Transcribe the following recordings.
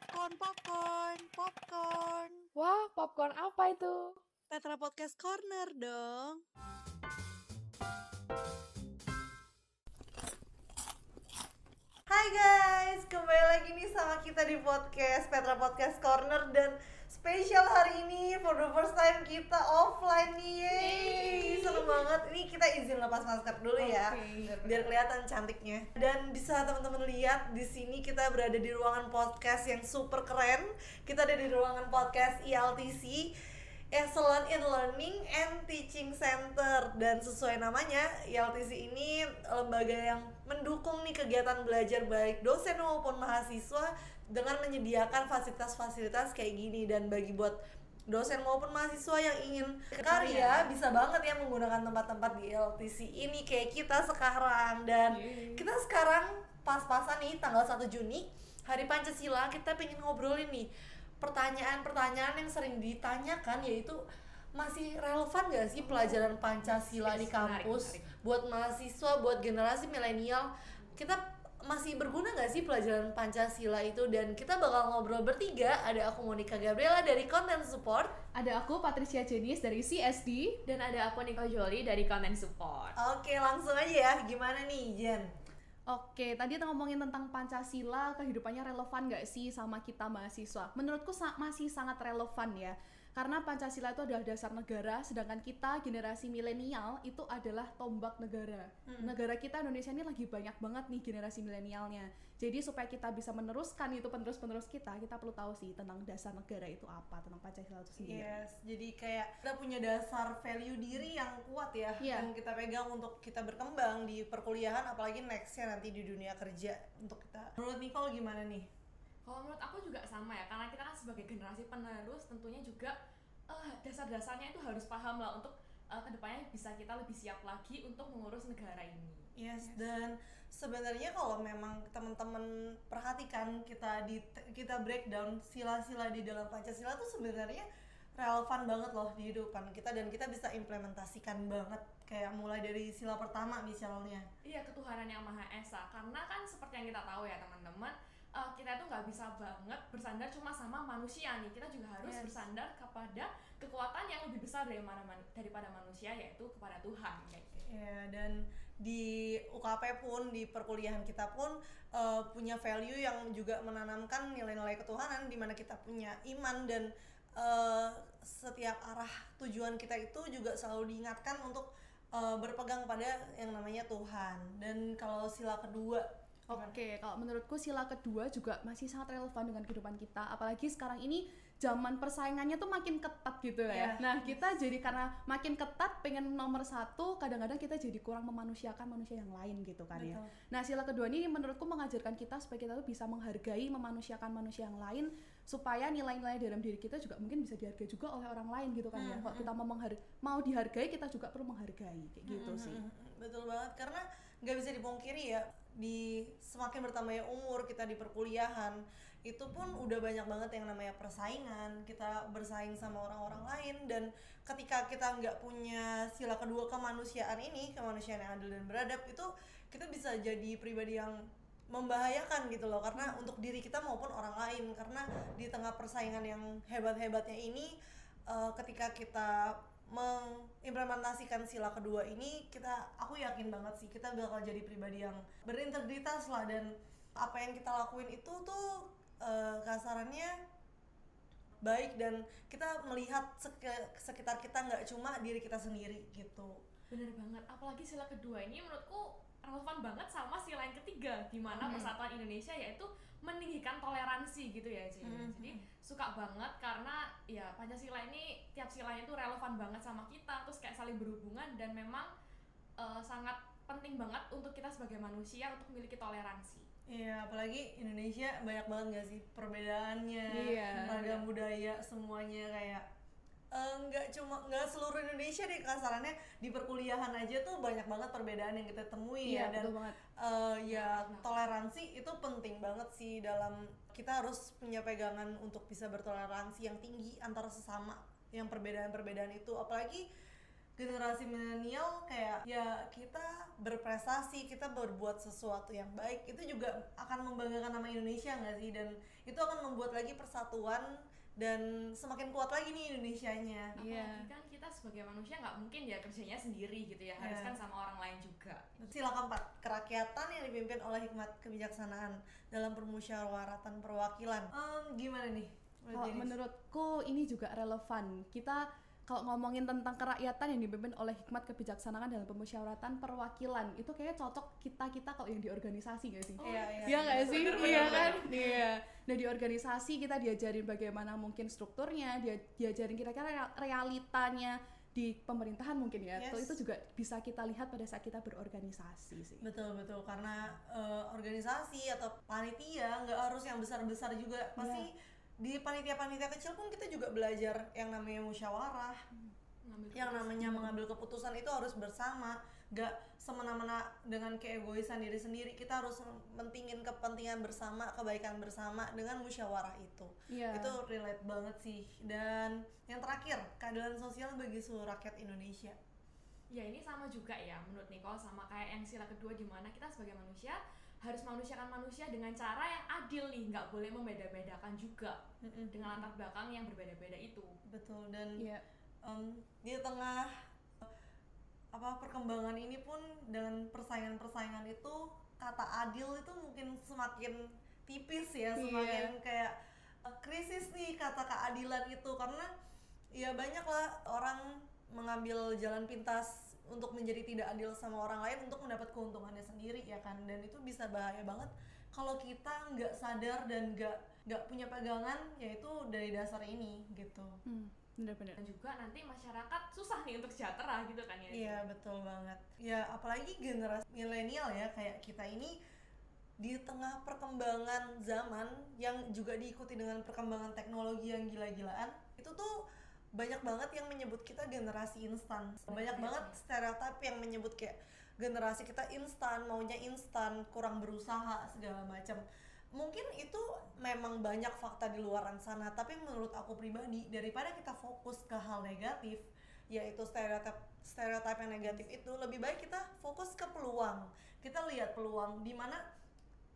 Popcorn, popcorn, popcorn. Wah, popcorn apa itu? Petra Podcast Corner dong. Hai guys, kembali lagi nih sama kita di podcast Petra Podcast Corner dan spesial hari ini for the first time kita offline nih. Yeay. Seru banget. Ini kita izin lepas masker dulu ya. Oke. Biar kelihatan cantiknya. Dan bisa teman-teman lihat di sini kita berada di ruangan podcast yang super keren. Kita ada di ruangan podcast E ILTC. Excellent in Learning and Teaching Center dan sesuai namanya ILTC ini lembaga yang mendukung nih kegiatan belajar baik dosen maupun mahasiswa dengan menyediakan fasilitas-fasilitas kayak gini dan bagi buat dosen maupun mahasiswa yang ingin karya bisa banget ya menggunakan tempat-tempat di ILTC ini kayak kita sekarang. Dan Yeay. kita sekarang pas-pasan nih tanggal 1 Juni Hari Pancasila kita pengen ngobrolin nih pertanyaan-pertanyaan yang sering ditanyakan yaitu masih relevan gak sih pelajaran Pancasila di kampus buat mahasiswa, buat generasi milenial? Kita masih berguna gak sih pelajaran Pancasila itu dan kita bakal ngobrol bertiga ada aku Monica Gabriela dari Content Support Ada aku Patricia Jenis dari CSD Dan ada aku Nicole Jolie dari Content Support. Oke langsung aja ya gimana nih Jen? Oke, tadi kita ngomongin tentang Pancasila, kehidupannya relevan nggak sih sama kita mahasiswa? Menurutku sa- masih sangat relevan ya, karena Pancasila itu adalah dasar negara, sedangkan kita generasi milenial itu adalah tombak negara. Negara kita Indonesia ini lagi banyak banget nih generasi milenialnya. Jadi supaya kita bisa meneruskan itu penerus-penerus kita, kita perlu tahu sih tentang dasar negara itu apa, tentang Pancasila itu sendiri. Yes, jadi kayak kita punya dasar value diri yang kuat ya Iya. yang kita pegang untuk kita berkembang di perkuliahan apalagi nextnya nanti di dunia kerja untuk kita. Menurut Nicole gimana nih? Kalau menurut aku juga sama ya, karena kita kan sebagai generasi penerus tentunya juga eh, dasar-dasarnya itu harus paham lah untuk eh, ke depannya bisa kita lebih siap lagi untuk mengurus negara ini. Yes, dan sebenarnya kalau memang teman-teman perhatikan kita di kita breakdown sila-sila di dalam Pancasila tuh sebenarnya relevan banget loh di kehidupan kita dan kita bisa implementasikan banget kayak mulai dari sila pertama misalnya. Iya ketuhanan yang maha esa, karena kan seperti yang kita tahu ya teman-teman, eh, kita itu nggak bisa banget bersandar cuma sama manusia nih, kita juga harus Yes. bersandar kepada kekuatan yang lebih besar dari mana daripada manusia yaitu kepada Tuhan. Kayak gitu. Ya, dan di UKP pun di perkuliahan kita pun eh, punya value yang juga menanamkan nilai-nilai ketuhanan di mana kita punya iman dan eh, setiap arah tujuan kita itu juga selalu diingatkan untuk eh, berpegang pada yang namanya Tuhan. Dan kalau sila kedua Oke, kalau menurutku sila kedua juga masih sangat relevan dengan kehidupan kita. Apalagi sekarang ini zaman persaingannya tuh makin ketat gitu ya. Nah, kita jadi karena makin ketat pengen nomor satu, kadang-kadang kita jadi kurang memanusiakan manusia yang lain gitu kan ya. Betul. Nah, sila kedua ini menurutku mengajarkan kita supaya kita tuh bisa menghargai, memanusiakan manusia yang lain supaya nilai-nilai dalam diri kita juga mungkin bisa dihargai juga oleh orang lain gitu kan ya. Kalau kita mau mau dihargai, kita juga perlu menghargai kayak gitu sih. Mm-mm, betul banget karena nggak bisa dipungkiri ya di semakin bertambahnya umur kita di perkuliahan itu pun udah banyak banget yang namanya persaingan. Kita bersaing sama orang-orang lain dan ketika kita nggak punya sila kedua kemanusiaan ini kemanusiaan yang adil dan beradab itu kita bisa jadi pribadi yang membahayakan gitu loh. Karena untuk diri kita maupun orang lain. Karena di tengah persaingan yang hebat-hebatnya ini eh, ketika kita mengimplementasikan sila kedua ini kita aku yakin banget sih kita bakal jadi pribadi yang berintegritas lah. Dan apa yang kita lakuin itu tuh eh, kasarannya baik dan kita melihat seke- sekitar kita nggak cuma diri kita sendiri gitu. Bener banget, apalagi sila kedua ini menurutku relevan banget sama sila yang ketiga di mana persatuan Indonesia yaitu meninggikan toleransi gitu ya Ci. Mhm. Jadi suka banget karena ya Pancasila ini tiap silanya itu relevan banget sama kita terus kayak saling berhubungan dan memang eh, sangat penting banget untuk kita sebagai manusia untuk memiliki toleransi. Iya, apalagi Indonesia banyak banget gak sih perbedaannya, Iya. ragam budaya semuanya kayak eh, nggak cuma nggak seluruh Indonesia deh kasarannya. Di perkuliahan aja tuh banyak banget perbedaan yang kita temui Iya, ya dan banget. eh, ya toleransi itu penting banget sih dalam kita harus punya pegangan untuk bisa bertoleransi yang tinggi antara sesama yang perbedaan-perbedaan itu. Apalagi generasi milenial kayak ya kita berprestasi kita berbuat sesuatu yang baik itu juga akan membanggakan nama Indonesia nggak sih? Dan itu akan membuat lagi persatuan dan semakin kuat lagi nih Indonesianya Iya. Apalagi kan kita sebagai manusia nggak mungkin ya kerjanya sendiri gitu ya, harus Iya. kan sama orang lain juga. Sila keempat, kerakyatan yang dipimpin oleh hikmat kebijaksanaan dalam permusyawaratan perwakilan. Em, gimana nih? Kalau Denis? menurutku ini juga relevan. Kita kalau ngomongin tentang kerakyatan yang dipimpin oleh hikmat kebijaksanaan dalam pemusyawaratan perwakilan, itu kayaknya cocok kita-kita kalau yang di organisasi gak sih? Oh, Iya, iya. Iya nggak sih? Bener, Iya bener, kan? Iya. Nah di organisasi kita diajarin bagaimana mungkin strukturnya, dia diajarin kira-kira real- realitanya di pemerintahan mungkin ya. Yes. Itu juga bisa kita lihat pada saat kita berorganisasi sih. Betul betul karena eh, organisasi atau panitia nggak harus yang besar-besar juga pasti di panitia-panitia kecil pun kita juga belajar yang namanya musyawarah. Ngambil yang namanya mengambil keputusan itu harus bersama gak semena-mena dengan keegoisan diri sendiri. Kita harus mentingin kepentingan bersama kebaikan bersama dengan musyawarah itu. Iya. itu relate banget sih. Dan yang terakhir keadilan sosial bagi seluruh rakyat Indonesia. Ya ini sama juga ya menurut Nicole sama kayak yang sila kedua di mana kita sebagai manusia harus manusiakan manusia dengan cara yang adil nih, nggak boleh membeda-bedakan juga dengan latar belakang yang berbeda-beda itu. betul dan Iya. em, di tengah apa perkembangan ini pun dengan persaingan-persaingan itu kata adil itu mungkin semakin tipis ya Iya. semakin kayak eh, krisis nih kata keadilan itu karena ya banyak lah orang mengambil jalan pintas untuk menjadi tidak adil sama orang lain untuk mendapat keuntungannya sendiri ya kan dan itu bisa bahaya banget kalau kita nggak sadar dan nggak nggak punya pegangan yaitu dari dasar ini gitu Hmm, bener-bener. Dan juga nanti masyarakat susah nih untuk sejahtera gitu kan ya. Iya betul banget. Ya apalagi generasi milenial ya kayak kita ini di tengah perkembangan zaman yang juga diikuti dengan perkembangan teknologi yang gila-gilaan itu tuh banyak banget yang menyebut kita generasi instan. Banyak banget stereotip yang menyebut kayak generasi kita instan, maunya instan, kurang berusaha segala macam. Mungkin itu memang banyak fakta di luaran sana, tapi menurut aku pribadi daripada kita fokus ke hal negatif, yaitu stereotip stereotip yang negatif itu lebih baik kita fokus ke peluang kita lihat peluang di mana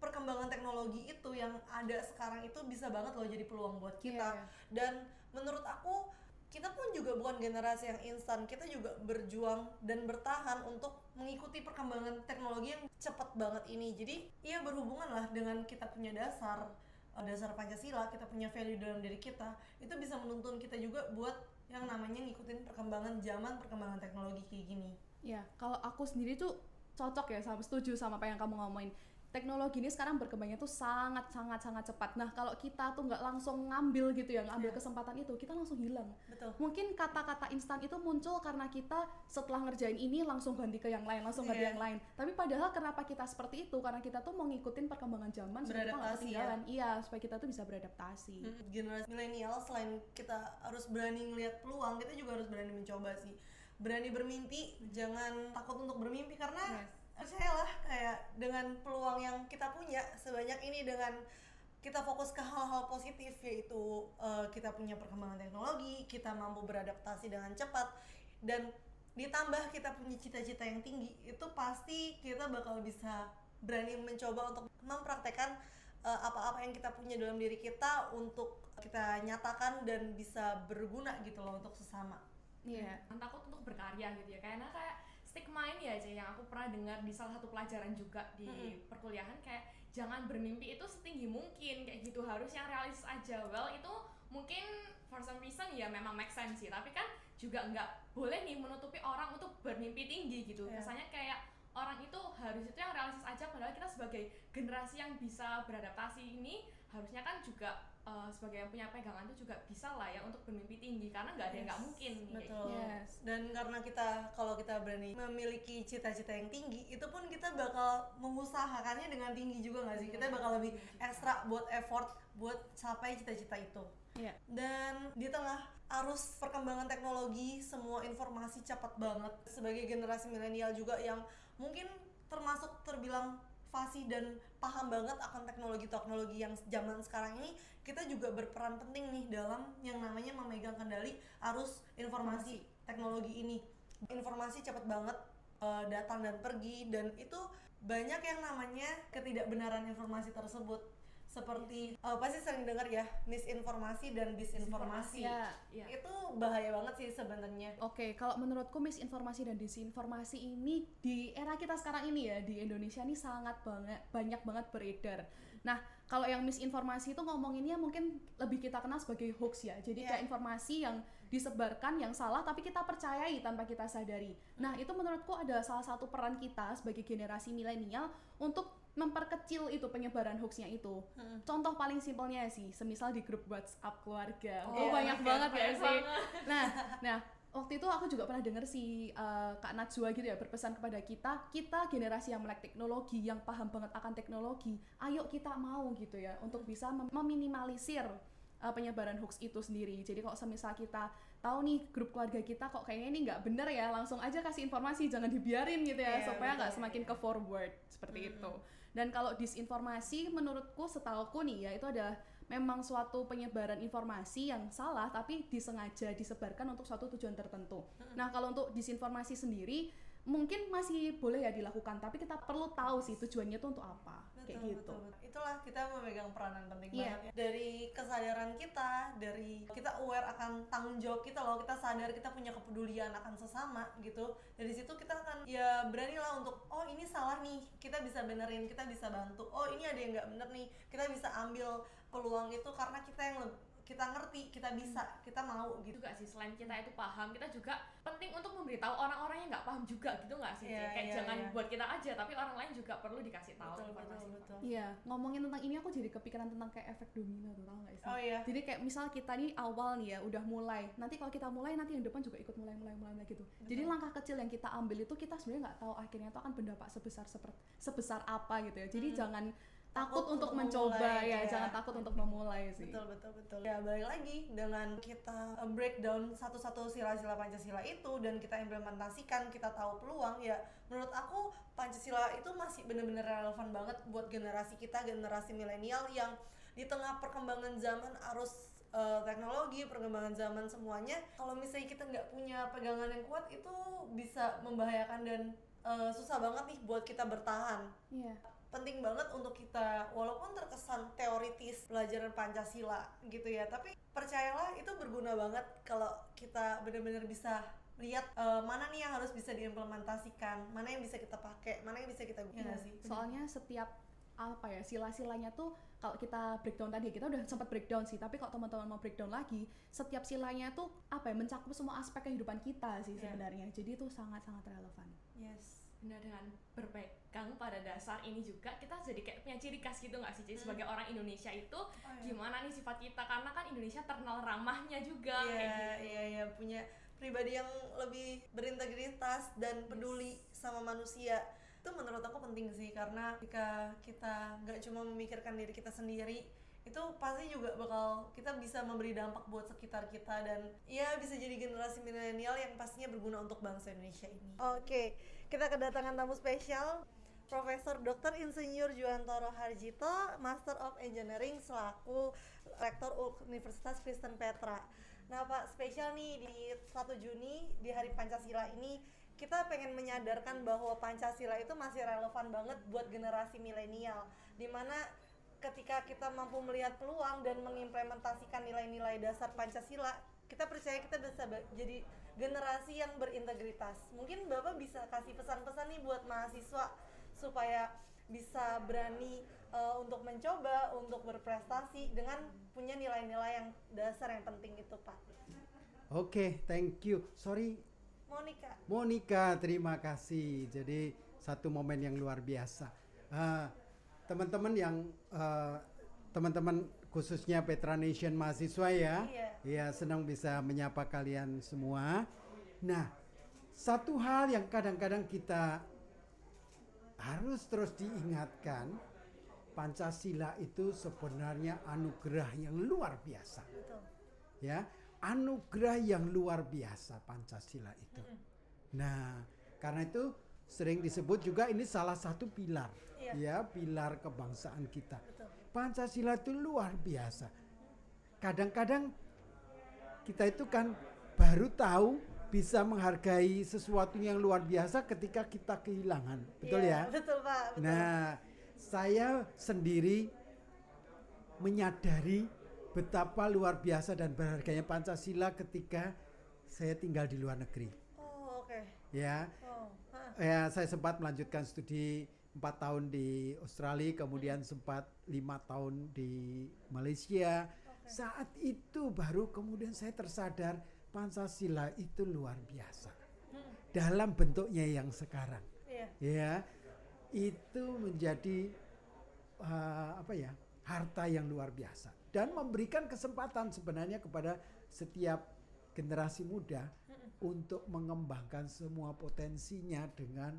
perkembangan teknologi itu yang ada sekarang itu bisa banget loh jadi peluang buat kita Iya. dan menurut aku kita pun juga bukan generasi yang instan. Kita juga berjuang dan bertahan untuk mengikuti perkembangan teknologi yang cepat banget ini. Jadi iya berhubungan lah dengan kita punya dasar eh, dasar Pancasila kita punya value dalam diri kita. Itu bisa menuntun kita juga buat yang namanya ngikutin perkembangan zaman perkembangan teknologi kayak gini. Ya, kalau aku sendiri tuh cocok ya sama setuju sama apa yang kamu ngomongin. Teknologi ini sekarang berkembangnya tuh sangat sangat sangat cepat. Nah, kalau kita tuh nggak langsung ngambil gitu ya, ngambil Iya. kesempatan itu, kita langsung hilang. betul Mungkin kata-kata instan itu muncul karena kita setelah ngerjain ini langsung ganti ke yang lain, langsung ganti Iya. yang lain. Tapi padahal kenapa kita seperti itu? Karena kita tuh mau ngikutin perkembangan zaman supaya kita nggak Beradaptasi ya. Iya, supaya kita tuh bisa beradaptasi. Hmm, generasi milenial selain kita harus berani ngelihat peluang kita juga harus berani mencoba sih berani bermimpi jangan takut untuk bermimpi karena percayalah kayak dengan peluang yang kita punya sebanyak ini dengan kita fokus ke hal-hal positif yaitu eh, kita punya perkembangan teknologi kita mampu beradaptasi dengan cepat dan ditambah kita punya cita-cita yang tinggi itu pasti kita bakal bisa berani mencoba untuk mempraktekkan eh, apa-apa yang kita punya dalam diri kita untuk kita nyatakan dan bisa berguna gitu loh untuk sesama Iya. Jangan takut untuk berkarya gitu ya karena kayak stigma ini aja yang aku pernah dengar di salah satu pelajaran juga di Mm-mm. perkuliahan kayak jangan bermimpi itu setinggi mungkin kayak gitu harus yang realistis aja well itu mungkin for some reason ya memang make sense sih tapi kan juga nggak boleh nih menutupi orang untuk bermimpi tinggi gitu Iya. biasanya kayak orang itu harus itu yang realistis aja padahal kita sebagai generasi yang bisa beradaptasi ini harusnya kan juga eh, sebagai yang punya pegangan itu juga bisa lah ya untuk bermimpi tinggi karena nggak ada yang nggak Yes, mungkin betul. Yes. dan karena kita kalau kita berani memiliki cita-cita yang tinggi itu pun kita bakal mengusahakannya dengan tinggi juga nggak sih? Kita bakal lebih ekstra buat effort buat capai cita-cita itu. Iya. dan di tengah arus perkembangan teknologi semua informasi cepat banget sebagai generasi milenial juga yang mungkin termasuk terbilang fasih dan paham banget akan teknologi-teknologi yang zaman sekarang ini kita juga berperan penting nih dalam yang namanya memegang kendali arus informasi teknologi ini. Informasi cepet banget uh, datang dan pergi dan itu banyak yang namanya ketidakbenaran informasi tersebut seperti uh, pasti sering dengar ya misinformasi dan disinformasi Ya, ya. itu bahaya banget sih sebenarnya Oke, kalau menurutku misinformasi dan disinformasi ini di era kita sekarang ini ya di Indonesia ini sangat banget banyak banget beredar. Nah, kalau yang misinformasi itu ngomonginnya mungkin lebih kita kenal sebagai hoax ya. Jadi Iya. kayak informasi yang disebarkan yang salah tapi kita percayai tanpa kita sadari. Nah, itu menurutku adalah salah satu peran kita sebagai generasi milenial untuk memperkecil itu penyebaran hoaxnya itu. Hmm. Contoh paling simpelnya sih, semisal di grup WhatsApp keluarga. Oh, Oh, banyak iya, banget ya sih. Nah, nah waktu itu aku juga pernah dengar si uh, Kak Najwa gitu ya berpesan kepada kita, kita generasi yang melek teknologi, yang paham banget akan teknologi, ayo kita mau gitu ya untuk bisa mem- meminimalisir uh, penyebaran hoax itu sendiri. Jadi kalau semisal kita tahu nih grup keluarga kita kok kayaknya ini nggak bener ya, langsung aja kasih informasi, jangan dibiarin gitu ya, Iya, supaya nggak semakin ke forward seperti Hmm. itu. Dan kalau disinformasi menurutku setauku nih ya itu ada memang suatu penyebaran informasi yang salah tapi disengaja disebarkan untuk suatu tujuan tertentu. Nah, kalau untuk disinformasi sendiri mungkin masih boleh ya dilakukan, tapi kita perlu tahu sih tujuannya itu untuk apa. kayak Betul, gitu. betul, betul. Itulah kita memegang peranan penting Iya. banget ya. Dari kesadaran kita, dari kita aware akan tanggung jawab kita loh, kita sadar kita punya kepedulian akan sesama gitu. Dari situ kita akan ya beranilah untuk oh ini salah nih, kita bisa benerin, kita bisa bantu. Oh ini ada yang nggak bener nih, kita bisa ambil peluang itu karena kita yang kita ngerti, kita bisa, kita mau gitu. juga sih selain kita itu paham kita juga penting untuk memberitahu orang-orang yang nggak paham juga gitu nggak sih? Iya, kayak iya, jangan iya. buat kita aja tapi orang lain juga perlu dikasih tahu Betul, betul, informasi betul. Iya, ngomongin tentang ini aku jadi kepikiran tentang kayak efek domino tuh, tau gak sih? Oh iya. Jadi kayak misal kita nih awal nih ya udah mulai, nanti kalau kita mulai nanti yang depan juga ikut mulai mulai mulai mulai gitu. Jadi Betul. langkah kecil yang kita ambil itu kita sebenarnya nggak tahu akhirnya itu akan berdampak sebesar seperti sebesar apa gitu ya. Jadi Hmm. jangan Takut untuk untuk mencoba memulai, ya, ya. jangan takut untuk memulai sih. Betul betul betul. Ya balik lagi dengan kita uh, breakdown satu-satu sila-sila Pancasila itu dan kita implementasikan, kita tahu peluang ya. Menurut aku Pancasila itu masih benar-benar relevan banget buat generasi kita, generasi milenial yang di tengah perkembangan zaman arus uh, teknologi, perkembangan zaman semuanya. Kalau misalnya kita nggak punya pegangan yang kuat itu bisa membahayakan dan uh, susah banget nih buat kita bertahan Iya. Penting banget untuk kita walaupun terkesan teoritis pelajaran Pancasila gitu ya tapi percayalah itu berguna banget kalau kita benar-benar bisa lihat eh, mana nih yang harus bisa diimplementasikan mana yang bisa kita pakai mana yang bisa kita Iya, guna sih Soalnya setiap apa ya sila-silanya tuh kalau kita breakdown tadi kita udah sempat breakdown sih tapi kalau teman-teman mau breakdown lagi setiap silanya tuh apa ya mencakup semua aspek kehidupan kita sih Iya. sebenarnya. Jadi itu sangat-sangat relevan. Yes. Benar dengan pada dasar ini juga kita jadi kayak punya ciri khas gitu nggak sih Ci? Hmm. sebagai orang Indonesia itu Oh, iya. gimana nih sifat kita karena kan Indonesia terkenal ramahnya juga Iya, kayak gitu. iya, iya, punya pribadi yang lebih berintegritas dan peduli sama manusia. Itu menurut aku penting sih karena jika kita nggak cuma memikirkan diri kita sendiri, itu pasti juga bakal kita bisa memberi dampak buat sekitar kita dan ya bisa jadi generasi milenial yang pastinya berguna untuk bangsa Indonesia ini. Oke, kita kedatangan tamu spesial Profesor Dr. Insinyur Juwantoro Harjito, Master of Engineering selaku Rektor Universitas Kristen Petra. Nah Pak, spesial nih di 1 Juni di Hari Pancasila ini kita pengen menyadarkan bahwa Pancasila itu masih relevan banget buat generasi milenial di mana ketika kita mampu melihat peluang dan mengimplementasikan nilai-nilai dasar Pancasila kita percaya kita bisa jadi generasi yang berintegritas mungkin Bapak bisa kasih pesan-pesan nih buat mahasiswa supaya bisa berani uh, untuk mencoba untuk berprestasi dengan punya nilai-nilai yang dasar yang penting itu Pak Oke, thank you. Sorry, Monica Monica, terima kasih. Jadi satu momen yang luar biasa. Eh, teman-teman yang eh, teman-teman khususnya Petra Nation mahasiswa ya, Iya. ya senang bisa menyapa kalian semua. Nah, satu hal yang kadang-kadang kita harus terus diingatkan, Pancasila itu sebenarnya anugerah yang luar biasa betul ya anugerah yang luar biasa Pancasila itu. Nah, karena itu sering disebut juga ini salah satu pilar Iya. ya pilar kebangsaan kita. betul Pancasila itu luar biasa. Kadang-kadang kita itu kan baru tahu bisa menghargai sesuatu yang luar biasa ketika kita kehilangan. Betul Iya, ya? Betul Pak. Betul. Nah, saya sendiri menyadari betapa luar biasa dan berharganya Pancasila ketika saya tinggal di luar negeri. Oh oke. Ya, Oh. hah. ya saya sempat melanjutkan studi empat tahun di Australia, kemudian sempat lima tahun di Malaysia. Oke. Saat itu baru kemudian saya tersadar Pancasila itu luar biasa. Hmm, dalam bentuknya yang sekarang. Iya. ya itu menjadi uh, apa ya harta yang luar biasa. Dan memberikan kesempatan sebenarnya kepada setiap generasi muda untuk mengembangkan semua potensinya dengan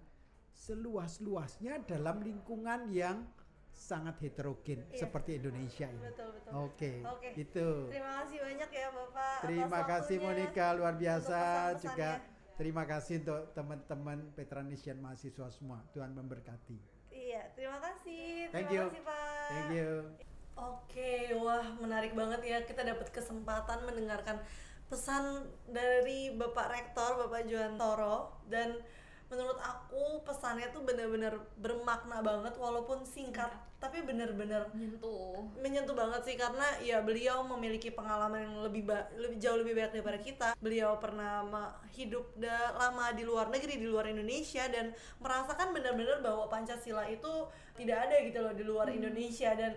seluas-luasnya dalam lingkungan yang sangat heterogen Iya. seperti Indonesia ini. Betul betul. Oke, Oke. itu. Terima kasih banyak ya Bapak. Terima kasih. Monica luar biasa pesan-pesannya. juga terima kasih untuk teman-teman Petranisian mahasiswa semua. Tuhan memberkati. Iya, terima kasih. Thank terima you. kasih Pak. Thank you. Oke, wah menarik banget ya kita dapat kesempatan mendengarkan pesan dari Bapak Rektor, Bapak Johan Toro dan menurut aku pesannya tuh benar-benar bermakna banget walaupun singkat tapi benar-benar Menyentuh. menyentuh banget sih karena ya beliau memiliki pengalaman yang lebih ba- lebih jauh lebih banyak daripada kita. Beliau pernah hidup lama di luar negeri, di luar Indonesia dan merasakan benar-benar bahwa Pancasila itu tidak ada gitu loh di luar Indonesia dan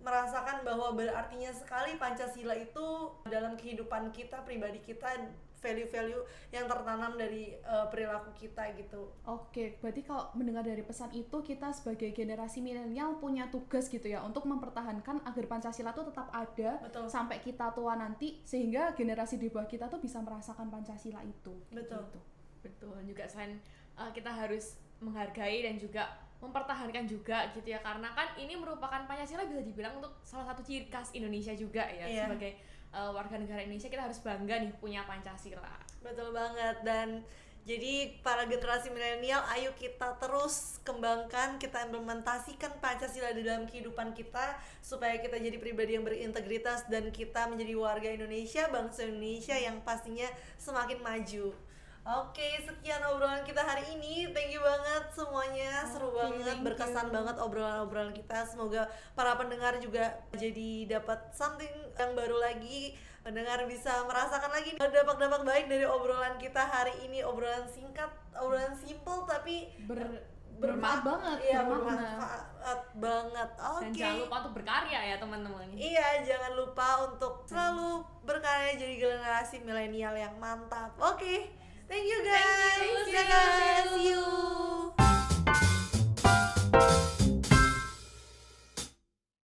merasakan bahwa berartinya sekali Pancasila itu dalam kehidupan kita pribadi kita value-value yang tertanam dari eh, perilaku kita gitu. Oke, berarti kalau mendengar dari pesan itu kita sebagai generasi milenial punya tugas gitu ya untuk mempertahankan agar Pancasila itu tetap ada Betul. sampai kita tua nanti sehingga generasi di bawah kita tuh bisa merasakan Pancasila itu. Betul. gitu. Betul. Juga selain uh, kita harus menghargai dan juga mempertahankan juga gitu ya karena kan ini merupakan Pancasila bisa dibilang untuk salah satu ciri khas Indonesia juga ya Iya. sebagai uh, warga negara Indonesia kita harus bangga nih punya Pancasila. Betul banget dan jadi para generasi milenial ayo kita terus kembangkan, kita implementasikan Pancasila di dalam kehidupan kita supaya kita jadi pribadi yang berintegritas dan kita menjadi warga Indonesia, bangsa Indonesia yang pastinya semakin maju. Oke, sekian obrolan kita hari ini. Thank you banget semuanya. Seru Oke, banget, berkesan you. banget obrolan-obrolan kita. Semoga para pendengar juga jadi dapat something yang baru lagi. Pendengar bisa merasakan lagi dampak-dampak baik dari obrolan kita hari ini. Obrolan singkat, obrolan simple tapi Ber- berma- bermanfaat banget, Iya, bermanfaat banget. Oke. Dan jangan lupa untuk berkarya ya teman-teman. Iya, jangan lupa untuk selalu berkarya jadi generasi milenial yang mantap. Oke, thank you guys. Thank you. See you guys. See you.